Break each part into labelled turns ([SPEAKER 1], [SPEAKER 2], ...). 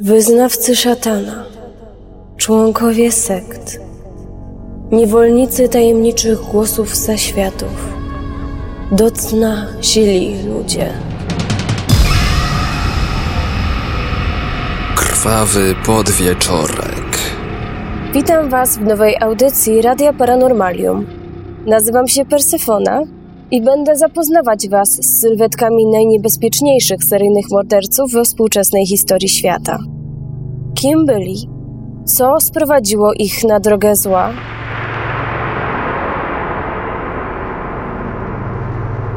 [SPEAKER 1] Wyznawcy szatana, członkowie sekt, niewolnicy tajemniczych głosów zaświatów, do cna sili ludzie.
[SPEAKER 2] Krwawy podwieczorek.
[SPEAKER 1] Witam Was w nowej audycji Radia Paranormalium. Nazywam się Persefona i będę zapoznawać Was z sylwetkami najniebezpieczniejszych seryjnych morderców we współczesnej historii świata. Kim byli? Co sprowadziło ich na drogę zła?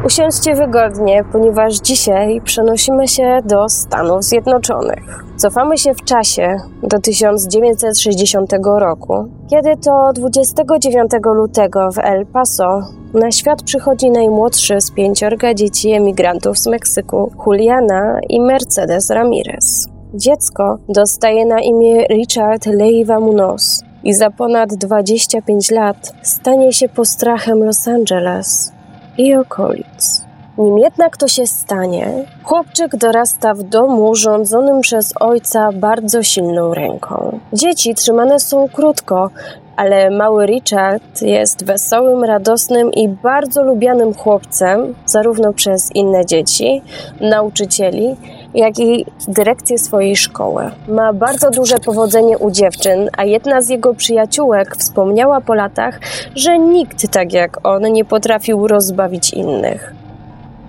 [SPEAKER 1] Usiądźcie wygodnie, ponieważ dzisiaj przenosimy się do Stanów Zjednoczonych. Cofamy się w czasie do 1960 roku, kiedy to 29 lutego w El Paso na świat przychodzi najmłodszy z pięciorga dzieci emigrantów z Meksyku, Juliana i Mercedes Ramirez. Dziecko dostaje na imię Richard Leiva Munoz i za ponad 25 lat stanie się postrachem Los Angeles i okolic. Nim jednak to się stanie, chłopczyk dorasta w domu rządzonym przez ojca bardzo silną ręką. Dzieci trzymane są krótko, ale mały Richard jest wesołym, radosnym i bardzo lubianym chłopcem, zarówno przez inne dzieci, nauczycieli, jak i dyrekcję swojej szkoły. Ma bardzo duże powodzenie u dziewczyn, a jedna z jego przyjaciółek wspomniała po latach, że nikt tak jak on nie potrafił rozbawić innych.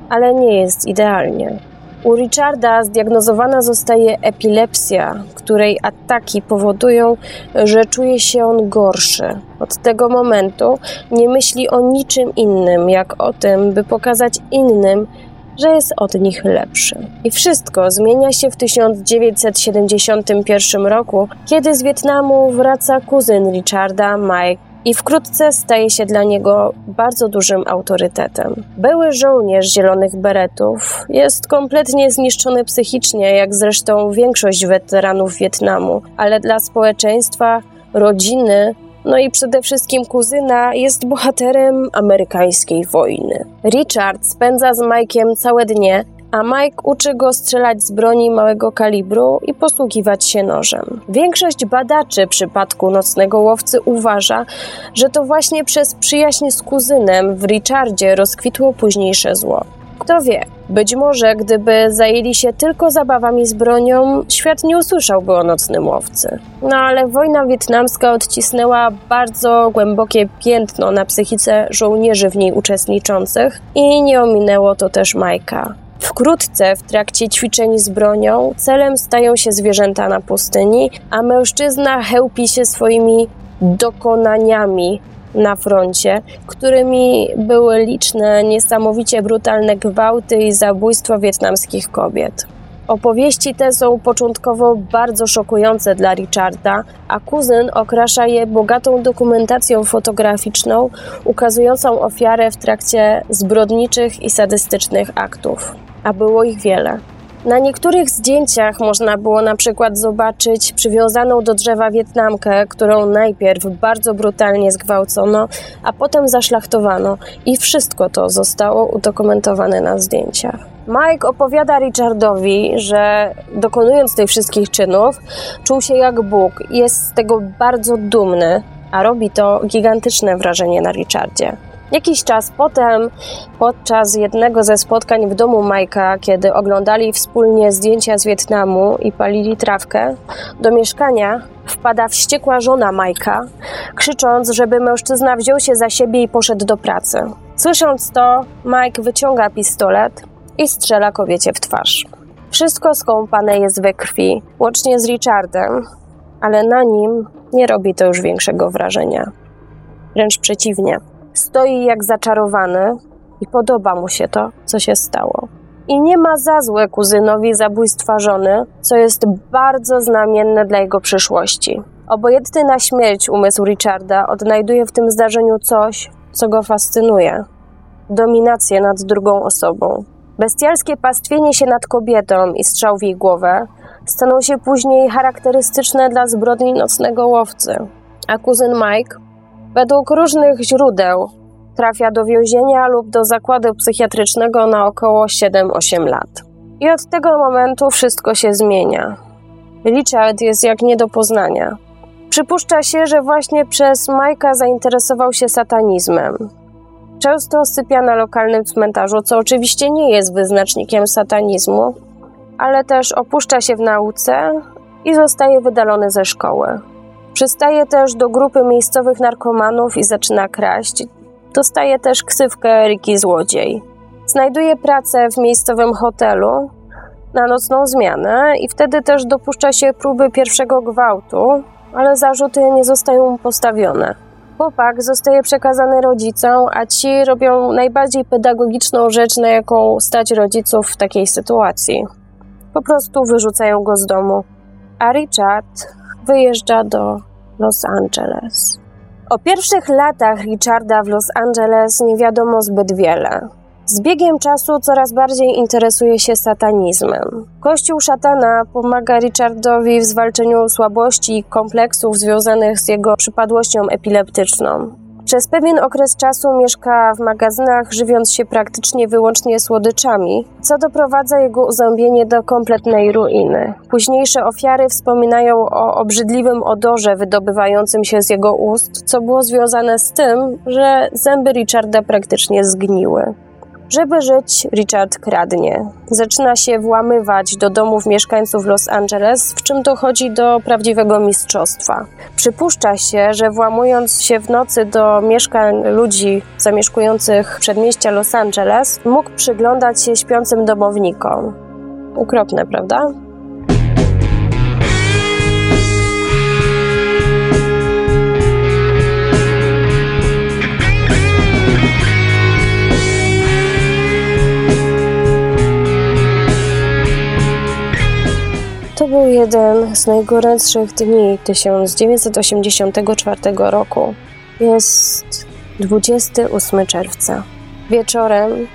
[SPEAKER 1] Ale nie jest idealnie. U Richarda zdiagnozowana zostaje epilepsja, której ataki powodują, że czuje się on gorszy. Od tego momentu nie myśli o niczym innym, jak o tym, by pokazać innym, że jest od nich lepszy. I wszystko zmienia się w 1971 roku, kiedy z Wietnamu wraca kuzyn Richarda, Mike i wkrótce staje się dla niego bardzo dużym autorytetem. Były żołnierz zielonych beretów jest kompletnie zniszczony psychicznie, jak zresztą większość weteranów Wietnamu, ale dla społeczeństwa, rodziny, no i przede wszystkim kuzyna jest bohaterem amerykańskiej wojny. Richard spędza z Mike'iem całe dnie, a Mike uczy go strzelać z broni małego kalibru i posługiwać się nożem. Większość badaczy przypadku nocnego łowcy uważa, że to właśnie przez przyjaźń z kuzynem w Richardzie rozkwitło późniejsze zło. Kto wie, być może gdyby zajęli się tylko zabawami z bronią, świat nie usłyszałby o nocnym łowcy. No ale wojna wietnamska odcisnęła bardzo głębokie piętno na psychice żołnierzy w niej uczestniczących i nie ominęło to też Majka. Wkrótce w trakcie ćwiczeń z bronią celem stają się zwierzęta na pustyni, a mężczyzna chełpi się swoimi dokonaniami na froncie, którymi były liczne, niesamowicie brutalne gwałty i zabójstwo wietnamskich kobiet. Opowieści te są początkowo bardzo szokujące dla Richarda, a kuzyn okrasza je bogatą dokumentacją fotograficzną ukazującą ofiarę w trakcie zbrodniczych i sadystycznych aktów a było ich wiele. Na niektórych zdjęciach można było na przykład zobaczyć przywiązaną do drzewa Wietnamkę, którą najpierw bardzo brutalnie zgwałcono, a potem zaszlachtowano i wszystko to zostało udokumentowane na zdjęciach. Mike opowiada Richardowi, że dokonując tych wszystkich czynów, czuł się jak Bóg i jest z tego bardzo dumny, a robi to gigantyczne wrażenie na Richardzie. Jakiś czas potem, podczas jednego ze spotkań w domu Majka, kiedy oglądali wspólnie zdjęcia z Wietnamu i palili trawkę, do mieszkania wpada wściekła żona Majka, krzycząc, żeby mężczyzna wziął się za siebie i poszedł do pracy. Słysząc to, Mike wyciąga pistolet i strzela kobiecie w twarz. Wszystko skąpane jest we krwi, łącznie z Richardem, ale na nim nie robi to już większego wrażenia. Wręcz przeciwnie. Stoi jak zaczarowany i podoba mu się to, co się stało. I nie ma za złe kuzynowi zabójstwa żony, co jest bardzo znamienne dla jego przyszłości. Obojętny na śmierć umysł Richarda odnajduje w tym zdarzeniu coś, co go fascynuje dominację nad drugą osobą. Bestialskie pastwienie się nad kobietą i strzał w jej głowę staną się później charakterystyczne dla zbrodni nocnego łowcy. A kuzyn Mike Według różnych źródeł trafia do więzienia lub do zakładu psychiatrycznego na około 7-8 lat. I od tego momentu wszystko się zmienia. Richard jest jak nie do poznania. Przypuszcza się, że właśnie przez Majka zainteresował się satanizmem. Często sypia na lokalnym cmentarzu, co oczywiście nie jest wyznacznikiem satanizmu, ale też opuszcza się w nauce i zostaje wydalony ze szkoły. Przystaje też do grupy miejscowych narkomanów i zaczyna kraść. Dostaje też ksywkę Ricky Złodziej. Znajduje pracę w miejscowym hotelu na nocną zmianę i wtedy też dopuszcza się próby pierwszego gwałtu, ale zarzuty nie zostają postawione. Chłopak zostaje przekazany rodzicom, a ci robią najbardziej pedagogiczną rzecz, na jaką stać rodziców w takiej sytuacji. Po prostu wyrzucają go z domu. A Richard wyjeżdża do Los Angeles. O pierwszych latach Richarda w Los Angeles nie wiadomo zbyt wiele. Z biegiem czasu coraz bardziej interesuje się satanizmem. Kościół szatana pomaga Richardowi w zwalczeniu słabości i kompleksów związanych z jego przypadłością epileptyczną. Przez pewien okres czasu mieszka w magazynach, żywiąc się praktycznie wyłącznie słodyczami, co doprowadza jego uzębienie do kompletnej ruiny. Późniejsze ofiary wspominają o obrzydliwym odorze wydobywającym się z jego ust, co było związane z tym, że zęby Richarda praktycznie zgniły. Żeby żyć, Richard kradnie. Zaczyna się włamywać do domów mieszkańców Los Angeles, w czym dochodzi do prawdziwego mistrzostwa. Przypuszcza się, że włamując się w nocy do mieszkań ludzi zamieszkujących przedmieścia Los Angeles, mógł przyglądać się śpiącym domownikom. Ukropne, prawda? To był jeden z najgorętszych dni 1984 roku. Jest 28 czerwca. Wieczorem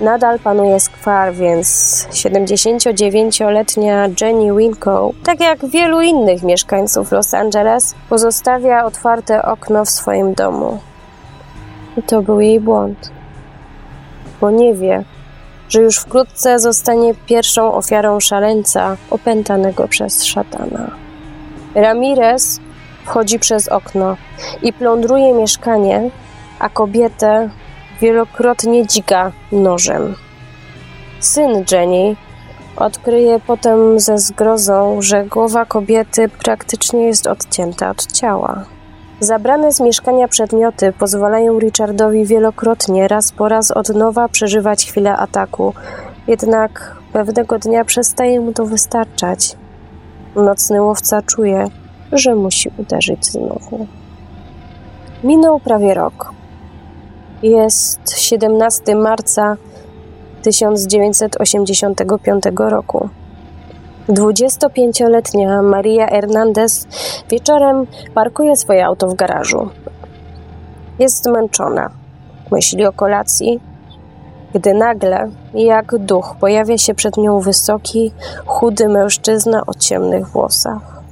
[SPEAKER 1] nadal panuje skwar, więc 79-letnia Jenny Winko, tak jak wielu innych mieszkańców Los Angeles, pozostawia otwarte okno w swoim domu. I to był jej błąd, bo nie wie, że już wkrótce zostanie pierwszą ofiarą szaleńca opętanego przez szatana. Ramirez wchodzi przez okno i plądruje mieszkanie, a kobietę wielokrotnie dzika nożem. Syn Jenny odkryje potem ze zgrozą, że głowa kobiety praktycznie jest odcięta od ciała. Zabrane z mieszkania przedmioty pozwalają Richardowi wielokrotnie, raz po raz od nowa przeżywać chwilę ataku, jednak pewnego dnia przestaje mu to wystarczać. Nocny łowca czuje, że musi uderzyć znowu. Minął prawie rok. Jest 17 marca 1985 roku. 25-letnia Maria Hernandez wieczorem parkuje swoje auto w garażu. Jest zmęczona. Myśli o kolacji, gdy nagle, jak duch, pojawia się przed nią wysoki, chudy mężczyzna o ciemnych włosach.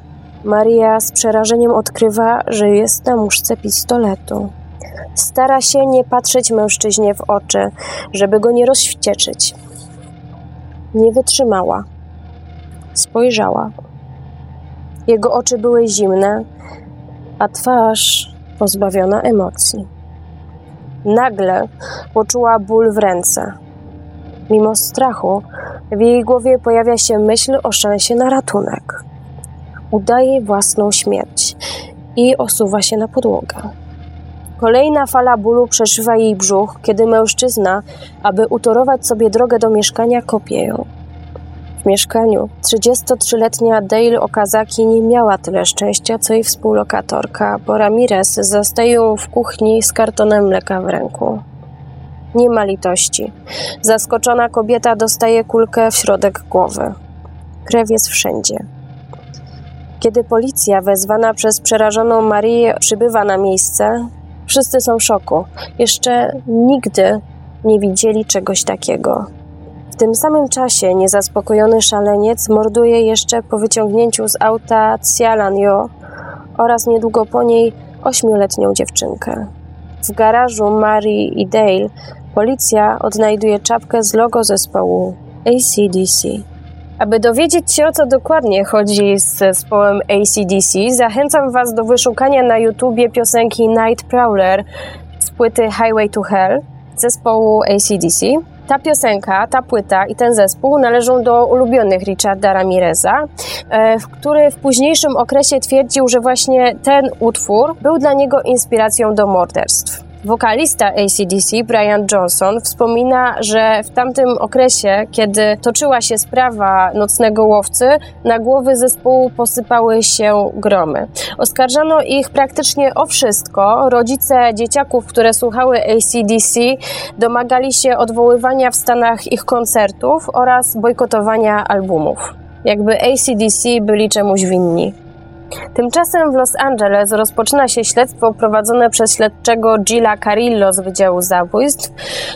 [SPEAKER 1] Maria z przerażeniem odkrywa, że jest na muszce pistoletu. Stara się nie patrzeć mężczyźnie w oczy, żeby go nie rozwścieczyć. Nie wytrzymała Spojrzała. Jego oczy były zimne, a twarz pozbawiona emocji. Nagle poczuła ból w ręce. Mimo strachu, w jej głowie pojawia się myśl o szansie na ratunek. Udaje własną śmierć i osuwa się na podłogę. Kolejna fala bólu przeszywa jej brzuch, kiedy mężczyzna, aby utorować sobie drogę do mieszkania, kopie ją. W mieszkaniu 33-letnia Dale Okazaki nie miała tyle szczęścia, co jej współlokatorka, bo Ramirez zastaje w kuchni z kartonem mleka w ręku. Nie ma litości. Zaskoczona kobieta dostaje kulkę w środek głowy. Krew jest wszędzie. Kiedy policja wezwana przez przerażoną Marię przybywa na miejsce, wszyscy są w szoku. Jeszcze nigdy nie widzieli czegoś takiego. W tym samym czasie niezaspokojony szaleniec morduje jeszcze po wyciągnięciu z auta Xialan Yo oraz niedługo po niej ośmioletnią dziewczynkę. W garażu Mary i Dale policja odnajduje czapkę z logo zespołu ACDC. Aby dowiedzieć się o co dokładnie chodzi z zespołem ACDC, zachęcam Was do wyszukania na YouTubie piosenki Night Prowler z płyty Highway to Hell zespołu ACDC. Ta piosenka, ta płyta i ten zespół należą do ulubionych Richarda Ramireza, e, który w późniejszym okresie twierdził, że właśnie ten utwór był dla niego inspiracją do morderstw. Wokalista ACDC Brian Johnson wspomina, że w tamtym okresie, kiedy toczyła się sprawa nocnego łowcy, na głowy zespołu posypały się gromy. Oskarżano ich praktycznie o wszystko. Rodzice dzieciaków, które słuchały ACDC, domagali się odwoływania w Stanach ich koncertów oraz bojkotowania albumów. Jakby ACDC byli czemuś winni. Tymczasem w Los Angeles rozpoczyna się śledztwo prowadzone przez śledczego Gilla Carillo z Wydziału Zabójstw,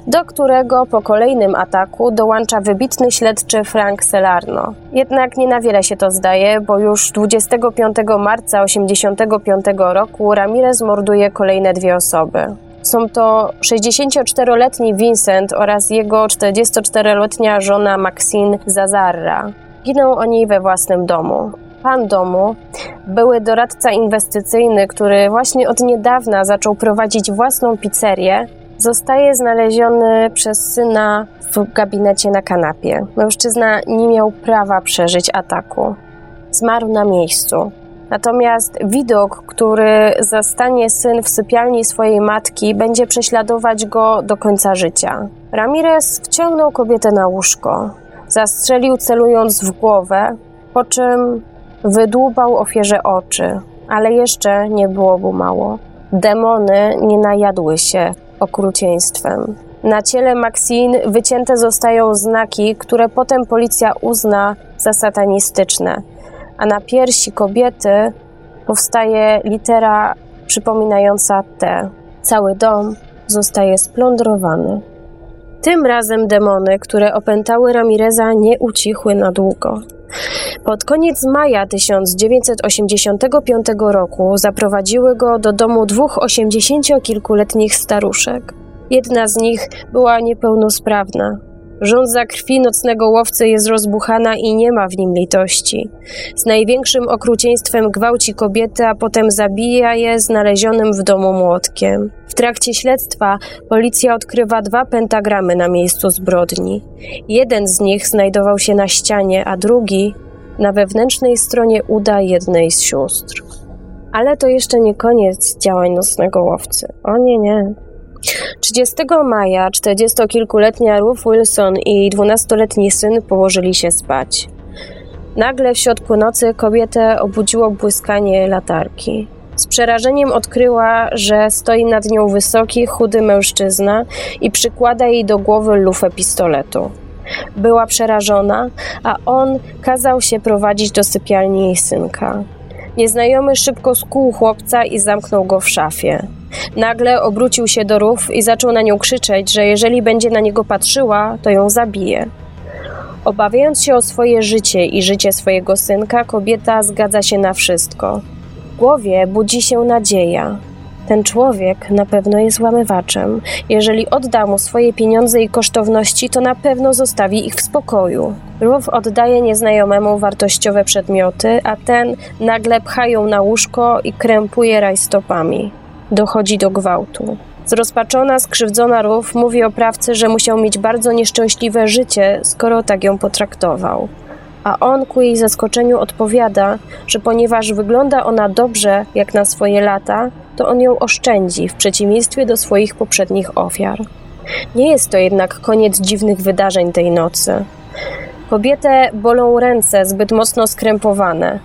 [SPEAKER 1] do którego po kolejnym ataku dołącza wybitny śledczy Frank Selarno. Jednak nie na wiele się to zdaje, bo już 25 marca 1985 roku Ramirez morduje kolejne dwie osoby. Są to 64-letni Vincent oraz jego 44-letnia żona Maxine Zazarra. Giną oni we własnym domu. Pan domu, były doradca inwestycyjny, który właśnie od niedawna zaczął prowadzić własną pizzerię, zostaje znaleziony przez syna w gabinecie na kanapie. Mężczyzna nie miał prawa przeżyć ataku. Zmarł na miejscu. Natomiast widok, który zastanie syn w sypialni swojej matki, będzie prześladować go do końca życia. Ramirez wciągnął kobietę na łóżko, zastrzelił celując w głowę, po czym Wydłubał ofierze oczy, ale jeszcze nie było mu mało. Demony nie najadły się okrucieństwem. Na ciele Maxine wycięte zostają znaki, które potem policja uzna za satanistyczne, a na piersi kobiety powstaje litera przypominająca T. Cały dom zostaje splądrowany. Tym razem demony, które opętały Ramireza, nie ucichły na długo. Pod koniec maja 1985 roku zaprowadziły go do domu dwóch osiemdziesięciokilkuletnich staruszek. Jedna z nich była niepełnosprawna. Żądza krwi nocnego łowcy jest rozbuchana i nie ma w nim litości. Z największym okrucieństwem gwałci kobiety, a potem zabija je znalezionym w domu młotkiem. W trakcie śledztwa policja odkrywa dwa pentagramy na miejscu zbrodni. Jeden z nich znajdował się na ścianie, a drugi na wewnętrznej stronie uda jednej z sióstr. Ale to jeszcze nie koniec działań nocnego łowcy. O nie, nie. 30 maja 40-kilkuletnia Ruth Wilson i 12-letni syn położyli się spać. Nagle w środku nocy kobietę obudziło błyskanie latarki. Z przerażeniem odkryła, że stoi nad nią wysoki, chudy mężczyzna i przykłada jej do głowy lufę pistoletu. Była przerażona, a on kazał się prowadzić do sypialni jej synka. Nieznajomy szybko skuł chłopca i zamknął go w szafie. Nagle obrócił się do rów i zaczął na nią krzyczeć, że jeżeli będzie na niego patrzyła, to ją zabije. Obawiając się o swoje życie i życie swojego synka, kobieta zgadza się na wszystko. W głowie budzi się nadzieja. Ten człowiek na pewno jest łamywaczem. Jeżeli odda mu swoje pieniądze i kosztowności, to na pewno zostawi ich w spokoju. Rów oddaje nieznajomemu wartościowe przedmioty, a ten nagle pcha ją na łóżko i krępuje rajstopami. Dochodzi do gwałtu. Zrozpaczona, skrzywdzona Rów mówi oprawcy, że musiał mieć bardzo nieszczęśliwe życie, skoro tak ją potraktował a on ku jej zaskoczeniu odpowiada, że ponieważ wygląda ona dobrze jak na swoje lata, to on ją oszczędzi w przeciwieństwie do swoich poprzednich ofiar. Nie jest to jednak koniec dziwnych wydarzeń tej nocy. Kobietę bolą ręce zbyt mocno skrępowane,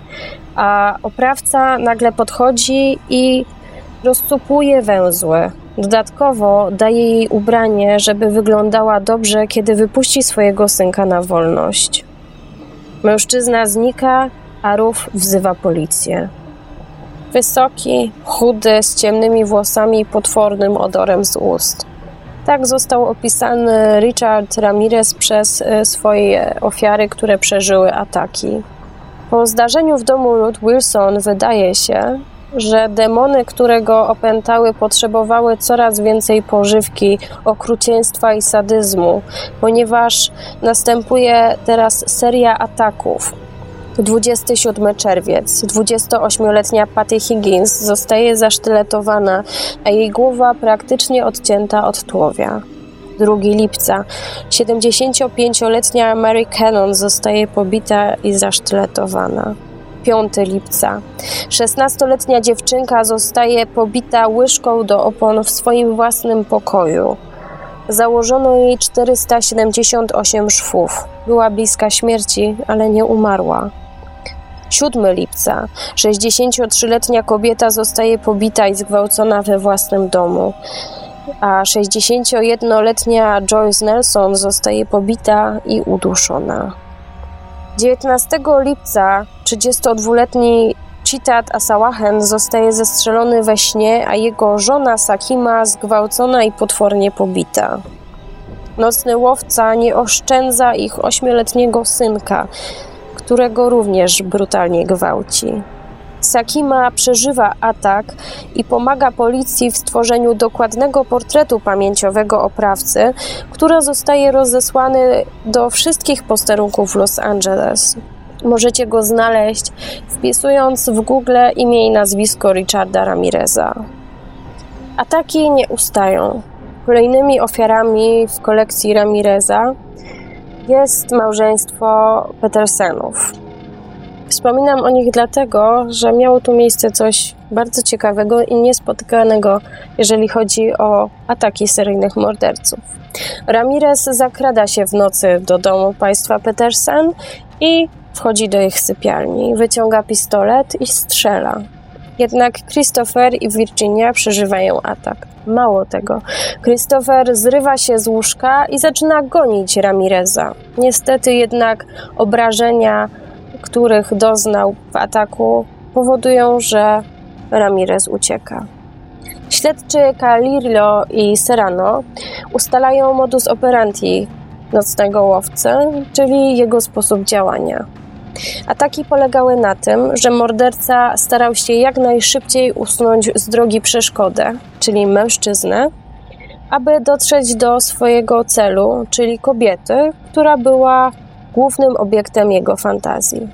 [SPEAKER 1] a oprawca nagle podchodzi i rozcupuje węzły. Dodatkowo daje jej ubranie, żeby wyglądała dobrze, kiedy wypuści swojego synka na wolność. Mężczyzna znika, a Ruf wzywa policję. Wysoki, chudy, z ciemnymi włosami i potwornym odorem z ust. Tak został opisany Richard Ramirez przez e, swoje ofiary, które przeżyły ataki. Po zdarzeniu w domu Ruth Wilson wydaje się, że demony, które go opętały, potrzebowały coraz więcej pożywki, okrucieństwa i sadyzmu, ponieważ następuje teraz seria ataków. 27 czerwiec. 28-letnia Patty Higgins zostaje zasztyletowana, a jej głowa praktycznie odcięta od tułowia. 2 lipca. 75-letnia Mary Cannon zostaje pobita i zasztyletowana. 5 lipca. 16-letnia dziewczynka zostaje pobita łyżką do opon w swoim własnym pokoju. Założono jej 478 szwów. Była bliska śmierci, ale nie umarła. 7 lipca. 63-letnia kobieta zostaje pobita i zgwałcona we własnym domu a 61-letnia Joyce Nelson zostaje pobita i uduszona. 19 lipca 32-letni Chitat Asawahen zostaje zestrzelony we śnie, a jego żona Sakima zgwałcona i potwornie pobita. Nocny łowca nie oszczędza ich ośmioletniego synka, którego również brutalnie gwałci. Sakima przeżywa atak i pomaga policji w stworzeniu dokładnego portretu pamięciowego oprawcy, który zostaje rozesłany do wszystkich posterunków Los Angeles. Możecie go znaleźć wpisując w Google imię i nazwisko Richarda Ramireza. Ataki nie ustają. Kolejnymi ofiarami w kolekcji Ramireza jest małżeństwo Petersenów. Wspominam o nich dlatego, że miało tu miejsce coś bardzo ciekawego i niespotykanego, jeżeli chodzi o ataki seryjnych morderców. Ramirez zakrada się w nocy do domu państwa Petersen i wchodzi do ich sypialni, wyciąga pistolet i strzela. Jednak Christopher i Virginia przeżywają atak. Mało tego, Christopher zrywa się z łóżka i zaczyna gonić Ramireza. Niestety jednak obrażenia których doznał w ataku, powodują, że Ramirez ucieka. Śledczy Calirio i Serrano ustalają modus operandi nocnego łowcy, czyli jego sposób działania. Ataki polegały na tym, że morderca starał się jak najszybciej usunąć z drogi przeszkodę, czyli mężczyznę, aby dotrzeć do swojego celu, czyli kobiety, która była głównym obiektem jego fantazji.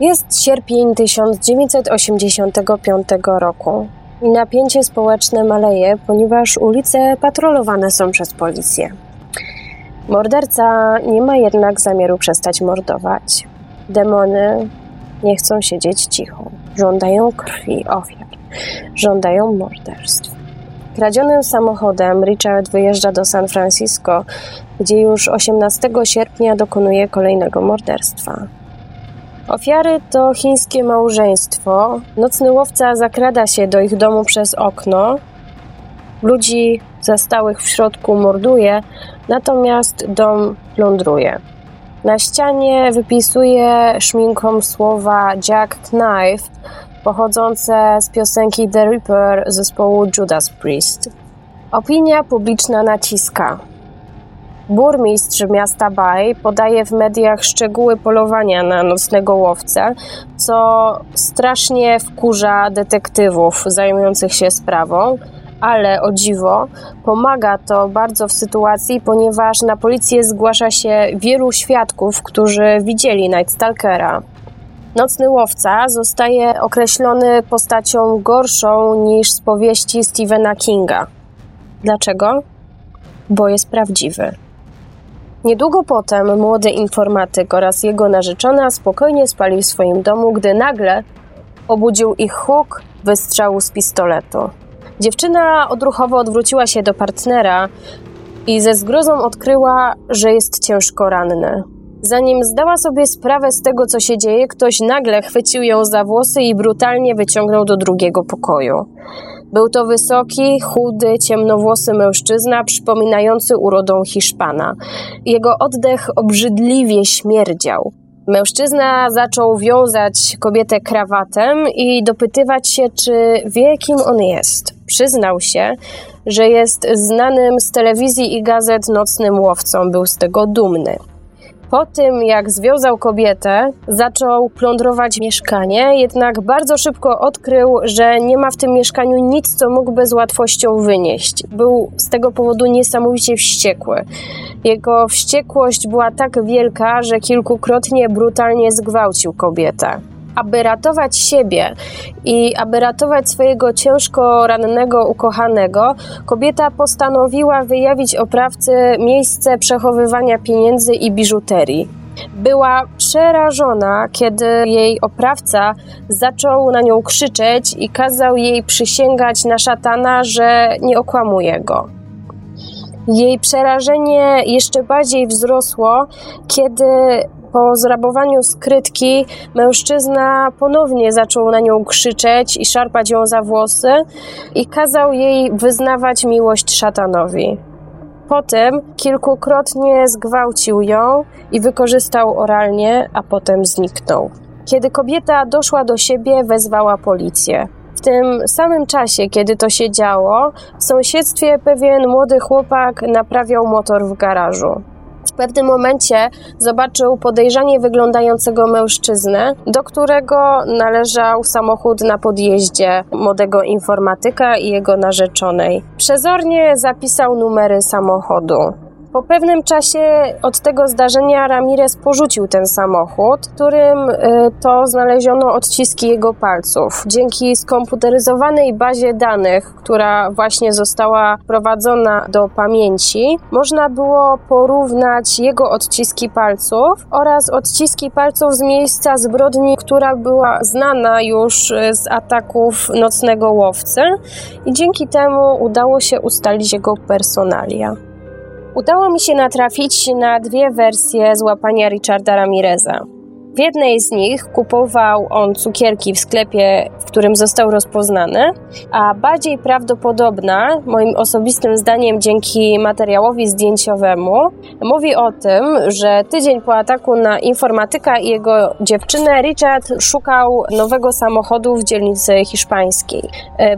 [SPEAKER 1] Jest sierpień 1985 roku i napięcie społeczne maleje, ponieważ ulice patrolowane są przez policję. Morderca nie ma jednak zamiaru przestać mordować. Demony nie chcą siedzieć cicho. Żądają krwi ofiar. Żądają morderstw. Kradzionym samochodem Richard wyjeżdża do San Francisco, gdzie już 18 sierpnia dokonuje kolejnego morderstwa. Ofiary to chińskie małżeństwo. Nocny łowca zakrada się do ich domu przez okno. Ludzi zastałych w środku morduje, natomiast dom plądruje. Na ścianie wypisuje szminką słowa Jack Knife, pochodzące z piosenki The Reaper zespołu Judas Priest. Opinia publiczna naciska. Burmistrz miasta Bay podaje w mediach szczegóły polowania na nocnego łowcę, co strasznie wkurza detektywów zajmujących się sprawą, ale o dziwo pomaga to bardzo w sytuacji, ponieważ na policję zgłasza się wielu świadków, którzy widzieli Night Stalkera. Nocny łowca zostaje określony postacią gorszą niż z powieści Stephena Kinga. Dlaczego? Bo jest prawdziwy. Niedługo potem młody informatyk oraz jego narzeczona spokojnie spali w swoim domu, gdy nagle obudził ich huk wystrzału z pistoletu. Dziewczyna odruchowo odwróciła się do partnera i ze zgrozą odkryła, że jest ciężko ranny. Zanim zdała sobie sprawę z tego, co się dzieje, ktoś nagle chwycił ją za włosy i brutalnie wyciągnął do drugiego pokoju. Był to wysoki, chudy, ciemnowłosy mężczyzna przypominający urodą Hiszpana. Jego oddech obrzydliwie śmierdział. Mężczyzna zaczął wiązać kobietę krawatem i dopytywać się, czy wie, kim on jest. Przyznał się, że jest znanym z telewizji i gazet nocnym łowcą, był z tego dumny. Po tym, jak związał kobietę, zaczął plądrować mieszkanie, jednak bardzo szybko odkrył, że nie ma w tym mieszkaniu nic, co mógłby z łatwością wynieść. Był z tego powodu niesamowicie wściekły. Jego wściekłość była tak wielka, że kilkukrotnie brutalnie zgwałcił kobietę aby ratować siebie i aby ratować swojego ciężko rannego ukochanego, kobieta postanowiła wyjawić oprawcy miejsce przechowywania pieniędzy i biżuterii. Była przerażona, kiedy jej oprawca zaczął na nią krzyczeć i kazał jej przysięgać na szatana, że nie okłamuje go. Jej przerażenie jeszcze bardziej wzrosło, kiedy po zrabowaniu skrytki mężczyzna ponownie zaczął na nią krzyczeć i szarpać ją za włosy i kazał jej wyznawać miłość szatanowi. Potem kilkukrotnie zgwałcił ją i wykorzystał oralnie, a potem zniknął. Kiedy kobieta doszła do siebie, wezwała policję. W tym samym czasie, kiedy to się działo, w sąsiedztwie pewien młody chłopak naprawiał motor w garażu. Pewnym momencie zobaczył podejrzanie wyglądającego mężczyznę, do którego należał samochód na podjeździe młodego informatyka i jego narzeczonej. Przezornie zapisał numery samochodu. Po pewnym czasie od tego zdarzenia Ramirez porzucił ten samochód, którym y, to znaleziono odciski jego palców. Dzięki skomputeryzowanej bazie danych, która właśnie została wprowadzona do pamięci, można było porównać jego odciski palców oraz odciski palców z miejsca zbrodni, która była znana już y, z ataków nocnego łowcy i dzięki temu udało się ustalić jego personalia. Udało mi się natrafić na dwie wersje złapania Richarda Ramireza. W jednej z nich kupował on cukierki w sklepie, w którym został rozpoznany, a bardziej prawdopodobna, moim osobistym zdaniem dzięki materiałowi zdjęciowemu, mówi o tym, że tydzień po ataku na informatyka i jego dziewczynę Richard szukał nowego samochodu w dzielnicy hiszpańskiej.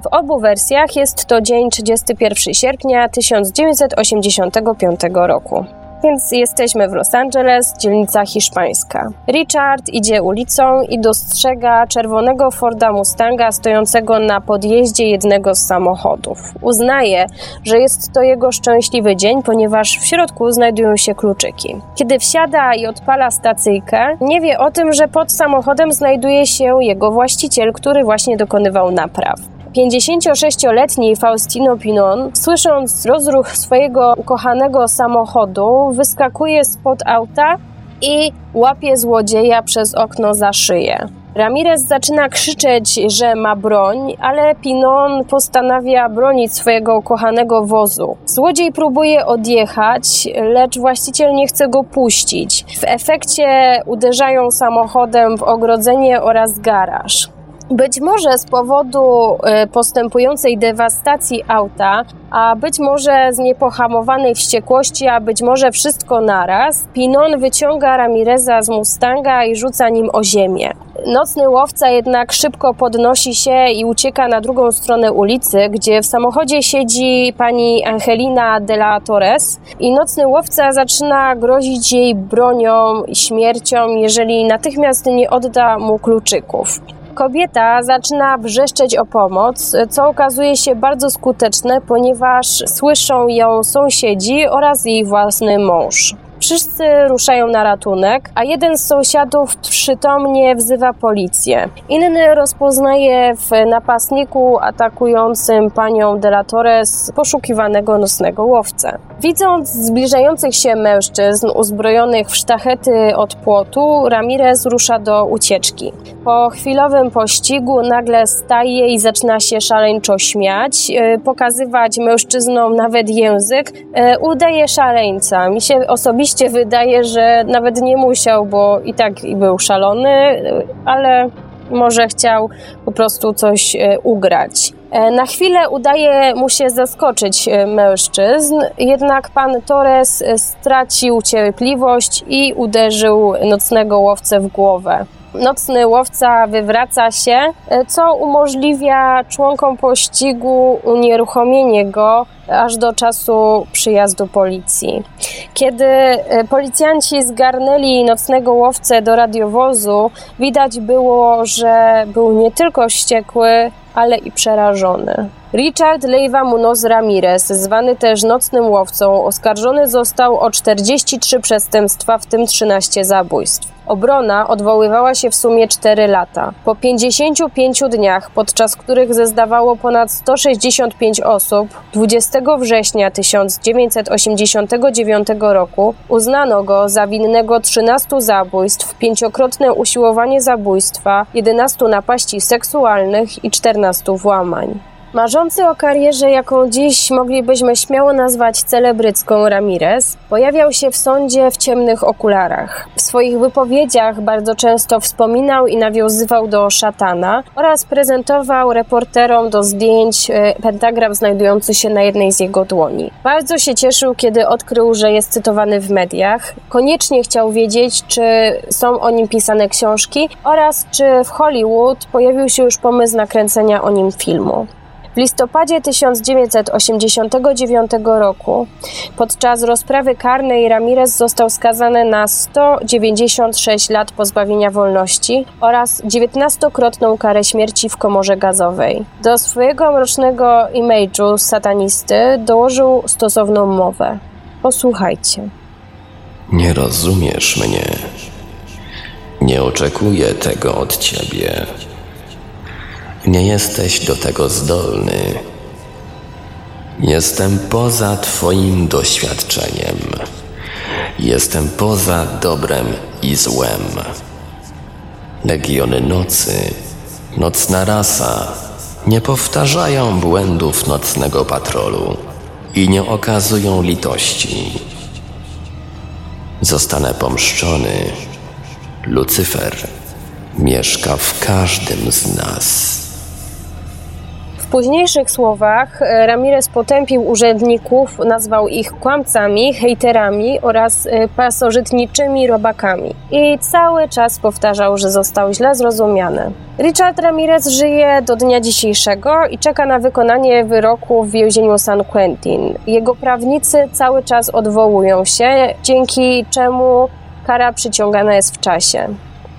[SPEAKER 1] W obu wersjach jest to dzień 31 sierpnia 1985 roku więc jesteśmy w Los Angeles, dzielnica hiszpańska. Richard idzie ulicą i dostrzega czerwonego Forda Mustanga stojącego na podjeździe jednego z samochodów. Uznaje, że jest to jego szczęśliwy dzień, ponieważ w środku znajdują się kluczyki. Kiedy wsiada i odpala stacyjkę, nie wie o tym, że pod samochodem znajduje się jego właściciel, który właśnie dokonywał napraw. 56-letni Faustino Pinon, słysząc rozruch swojego ukochanego samochodu, wyskakuje spod auta i łapie złodzieja przez okno za szyję. Ramirez zaczyna krzyczeć, że ma broń, ale Pinon postanawia bronić swojego ukochanego wozu. Złodziej próbuje odjechać, lecz właściciel nie chce go puścić. W efekcie uderzają samochodem w ogrodzenie oraz garaż. Być może z powodu y, postępującej dewastacji auta, a być może z niepohamowanej wściekłości, a być może wszystko naraz, Pinon wyciąga Ramireza z Mustanga i rzuca nim o ziemię. Nocny łowca jednak szybko podnosi się i ucieka na drugą stronę ulicy, gdzie w samochodzie siedzi pani Angelina de la Torres i nocny łowca zaczyna grozić jej bronią i śmiercią, jeżeli natychmiast nie odda mu kluczyków. Kobieta zaczyna wrzeszczeć o pomoc, co okazuje się bardzo skuteczne, ponieważ słyszą ją sąsiedzi oraz jej własny mąż. Wszyscy ruszają na ratunek, a jeden z sąsiadów przytomnie wzywa policję. Inny rozpoznaje w napastniku atakującym panią de la Torres poszukiwanego nocnego łowcę. Widząc zbliżających się mężczyzn uzbrojonych w sztachety od płotu, Ramirez rusza do ucieczki. Po chwilowym pościgu nagle staje i zaczyna się szaleńczo śmiać, e, pokazywać mężczyznom nawet język. E, udaje szaleńca. Mi się osobiście wydaje, że nawet nie musiał, bo i tak był szalony, e, ale może chciał po prostu coś ugrać. E, na chwilę udaje mu się zaskoczyć e, mężczyzn, jednak pan Torres e, stracił cierpliwość i uderzył nocnego łowcę w głowę. nocny łowca wywraca się, e, co umożliwia członkom pościgu unieruchomienie go aż do czasu przyjazdu policji. Kiedy e, policjanci zgarnęli nocnego łowcę do radiowozu, widać było, że był nie tylko wściekły, ale i przerażony. Richard Leiva Munoz Ramirez, zwany też nocnym łowcą, oskarżony został o 43 przestępstwa, w tym 13 zabójstw. Obrona odwoływała się w sumie 4 lata. Po 55 dniach, podczas których zezdawało ponad 165 osób, 20 września 1989 roku uznano go za winnego 13 zabójstw, pięciokrotne usiłowanie zabójstwa, 11 napaści seksualnych i 14 włamań. Marzący o karierze, jaką dziś moglibyśmy śmiało nazwać celebrycką Ramirez, pojawiał się w sądzie w ciemnych okularach. W swoich wypowiedziach bardzo często wspominał i nawiązywał do szatana oraz prezentował reporterom do zdjęć e, pentagram znajdujący się na jednej z jego dłoni. Bardzo się cieszył, kiedy odkrył, że jest cytowany w mediach. Koniecznie chciał wiedzieć, czy są o nim pisane książki oraz czy w Hollywood pojawił się już pomysł nakręcenia o nim filmu. W listopadzie 1989 roku podczas rozprawy karnej Ramirez został skazany na 196 lat pozbawienia wolności oraz 19-krotną karę śmierci w komorze gazowej. Do swojego mrocznego image'u satanisty dołożył stosowną mowę. Posłuchajcie.
[SPEAKER 3] Nie rozumiesz mnie. Nie oczekuję tego od ciebie. Nie jesteś do tego zdolny. Jestem poza Twoim doświadczeniem. Jestem poza dobrem i złem. Legiony nocy, nocna rasa nie powtarzają błędów nocnego patrolu i nie okazują litości. Zostanę pomszczony. Lucyfer mieszka w każdym z nas
[SPEAKER 1] późniejszych słowach e, Ramirez potępił urzędników, nazwał ich kłamcami, hejterami oraz e, pasożytniczymi robakami. I cały czas powtarzał, że został źle zrozumiany. Richard Ramirez żyje do dnia dzisiejszego i czeka na wykonanie wyroku w więzieniu San Quentin. Jego prawnicy cały czas odwołują się, dzięki czemu kara przyciągana jest w czasie.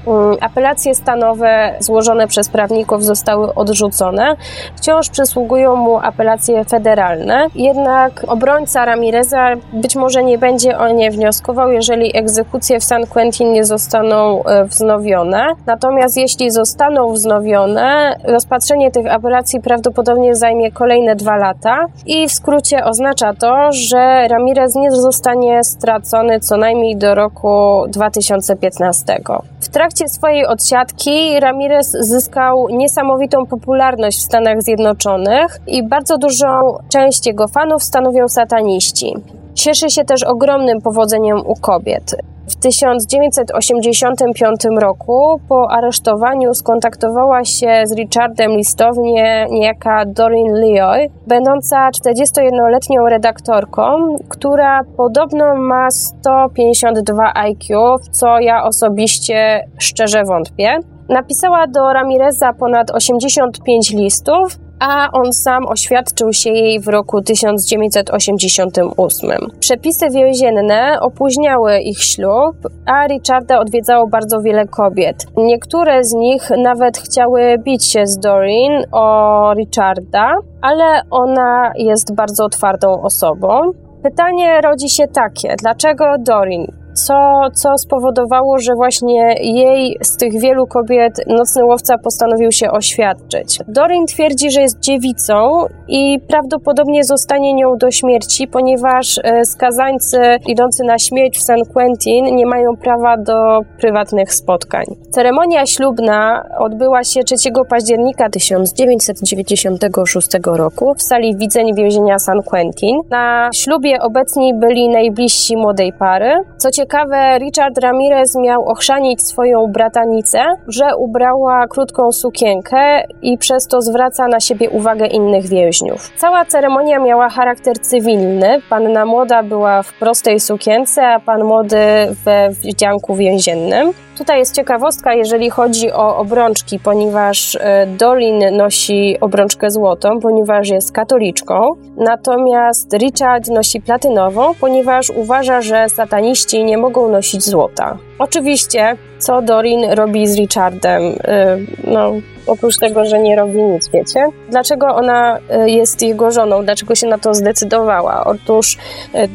[SPEAKER 1] Mm, apelacje stanowe złożone przez prawników zostały odrzucone. Wciąż przysługują mu apelacje federalne, jednak obrońca Ramireza być może nie będzie o nie wnioskował, jeżeli egzekucje w San Quentin nie zostaną e, wznowione. Natomiast jeśli zostaną wznowione, rozpatrzenie tych apelacji prawdopodobnie zajmie kolejne dwa lata i w skrócie oznacza to, że Ramirez nie zostanie stracony co najmniej do roku 2015. W trakcie swojej odsiadki Ramirez zyskał niesamowitą popularność w Stanach Zjednoczonych i bardzo dużą część jego fanów stanowią sataniści. Cieszy się też ogromnym powodzeniem u kobiet. W 1985 roku po aresztowaniu skontaktowała się z Richardem listownie niejaka Doreen Leoy, będąca 41-letnią redaktorką, która podobno ma 152 IQ, w co ja osobiście szczerze wątpię. Napisała do Ramireza ponad 85 listów, a on sam oświadczył się jej w roku 1988. Przepisy więzienne opóźniały ich ślub, a Richarda odwiedzało bardzo wiele kobiet. Niektóre z nich nawet chciały bić się z Doreen o Richarda, ale ona jest bardzo otwartą osobą. Pytanie rodzi się takie: dlaczego Dorin? Co, co spowodowało, że właśnie jej z tych wielu kobiet nocny łowca postanowił się oświadczyć. Dorin twierdzi, że jest dziewicą i prawdopodobnie zostanie nią do śmierci, ponieważ e, skazańcy idący na śmierć w San Quentin nie mają prawa do prywatnych spotkań. Ceremonia ślubna odbyła się 3 października 1996 roku w sali widzeń więzienia San Quentin. Na ślubie obecni byli najbliżsi młodej pary. Co ciekawe, Richard Ramirez miał ochrzanić swoją bratanicę, że ubrała krótką sukienkę i przez to zwraca na siebie uwagę innych więźniów. Cała ceremonia miała charakter cywilny. Panna młoda była w prostej sukience, a pan młody we wdzianku więziennym. Tutaj jest ciekawostka, jeżeli chodzi o obrączki, ponieważ e, Dolin nosi obrączkę złotą, ponieważ jest katoliczką, natomiast Richard nosi platynową, ponieważ uważa, że sataniści nie mogą nosić złota. Oczywiście, co Dorin robi z Richardem? E, no, oprócz tego, że nie robi nic, wiecie? Dlaczego ona e, jest jego żoną? Dlaczego się na to zdecydowała? Otóż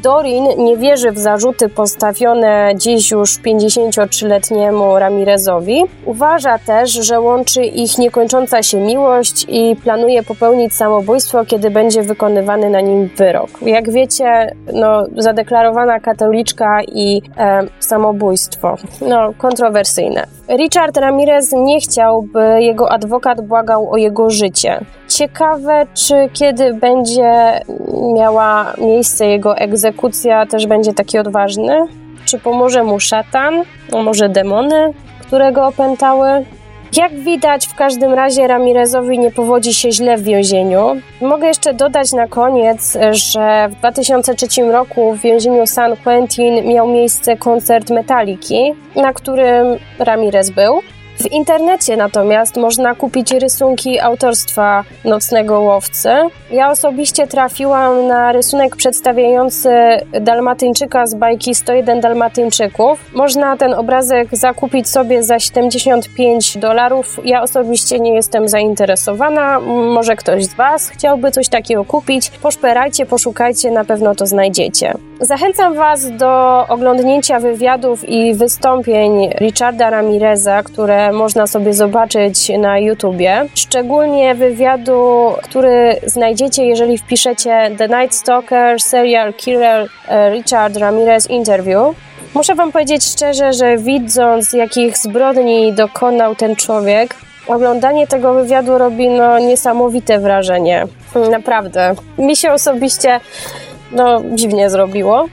[SPEAKER 1] Dorin nie wierzy w zarzuty postawione dziś już 53-letniemu Ramirezowi. Uważa też, że łączy ich niekończąca się miłość i planuje popełnić samobójstwo, kiedy będzie wykonywany na nim wyrok. Jak wiecie, no, zadeklarowana katoliczka i e, samobójstwo. No, kontrowersyjne. Richard Ramirez nie chciał, by jego adwokat błagał o jego życie. Ciekawe, czy kiedy będzie miała miejsce jego egzekucja, też będzie taki odważny? Czy pomoże mu szatan? A może demony, które go opętały? Jak widać, w każdym razie Ramirezowi nie powodzi się źle w więzieniu. Mogę jeszcze dodać na koniec, że w 2003 roku w więzieniu San Quentin miał miejsce koncert Metaliki, na którym Ramirez był. W internecie natomiast można kupić rysunki autorstwa Nocnego Łowcy. Ja osobiście trafiłam na rysunek przedstawiający Dalmatyńczyka z bajki 101 Dalmatyńczyków. Można ten obrazek zakupić sobie za 75 dolarów. Ja osobiście nie jestem zainteresowana. Może ktoś z Was chciałby coś takiego kupić. Poszperajcie, poszukajcie, na pewno to znajdziecie. Zachęcam Was do oglądnięcia wywiadów i wystąpień Richarda Ramireza, które można sobie zobaczyć na YouTubie. Szczególnie wywiadu, który znajdziecie, jeżeli wpiszecie The Night Stalker Serial Killer e, Richard Ramirez Interview. Muszę Wam powiedzieć szczerze, że widząc jakich zbrodni dokonał ten człowiek, oglądanie tego wywiadu robi no, niesamowite wrażenie. Naprawdę. Mi się osobiście no, dziwnie zrobiło.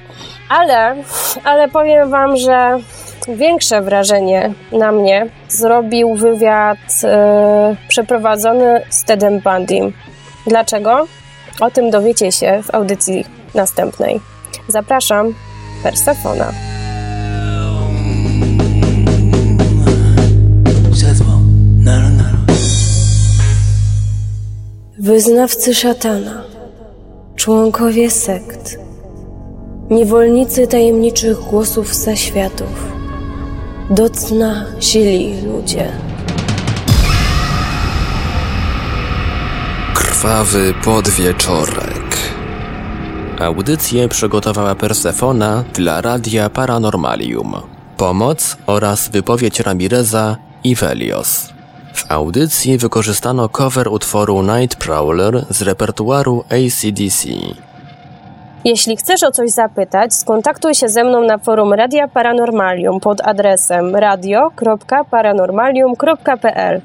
[SPEAKER 1] Ale, ale powiem Wam, że większe wrażenie na mnie zrobił wywiad e, przeprowadzony z Tedem Bundym. Dlaczego? O tym dowiecie się w audycji następnej. Zapraszam, Persefona. Wyznawcy szatana, członkowie sekt, niewolnicy tajemniczych głosów zaświatów do cna sili ludzie.
[SPEAKER 2] Krwawy podwieczorek.
[SPEAKER 3] Audycję przygotowała Persefona dla Radia Paranormalium. Pomoc oraz wypowiedź Ramireza i Velios. Audycji wykorzystano cover utworu Night Prowler z repertuaru ACDC.
[SPEAKER 1] Jeśli chcesz o coś zapytać, skontaktuj się ze mną na forum Radia Paranormalium pod adresem radio.paranormalium.pl.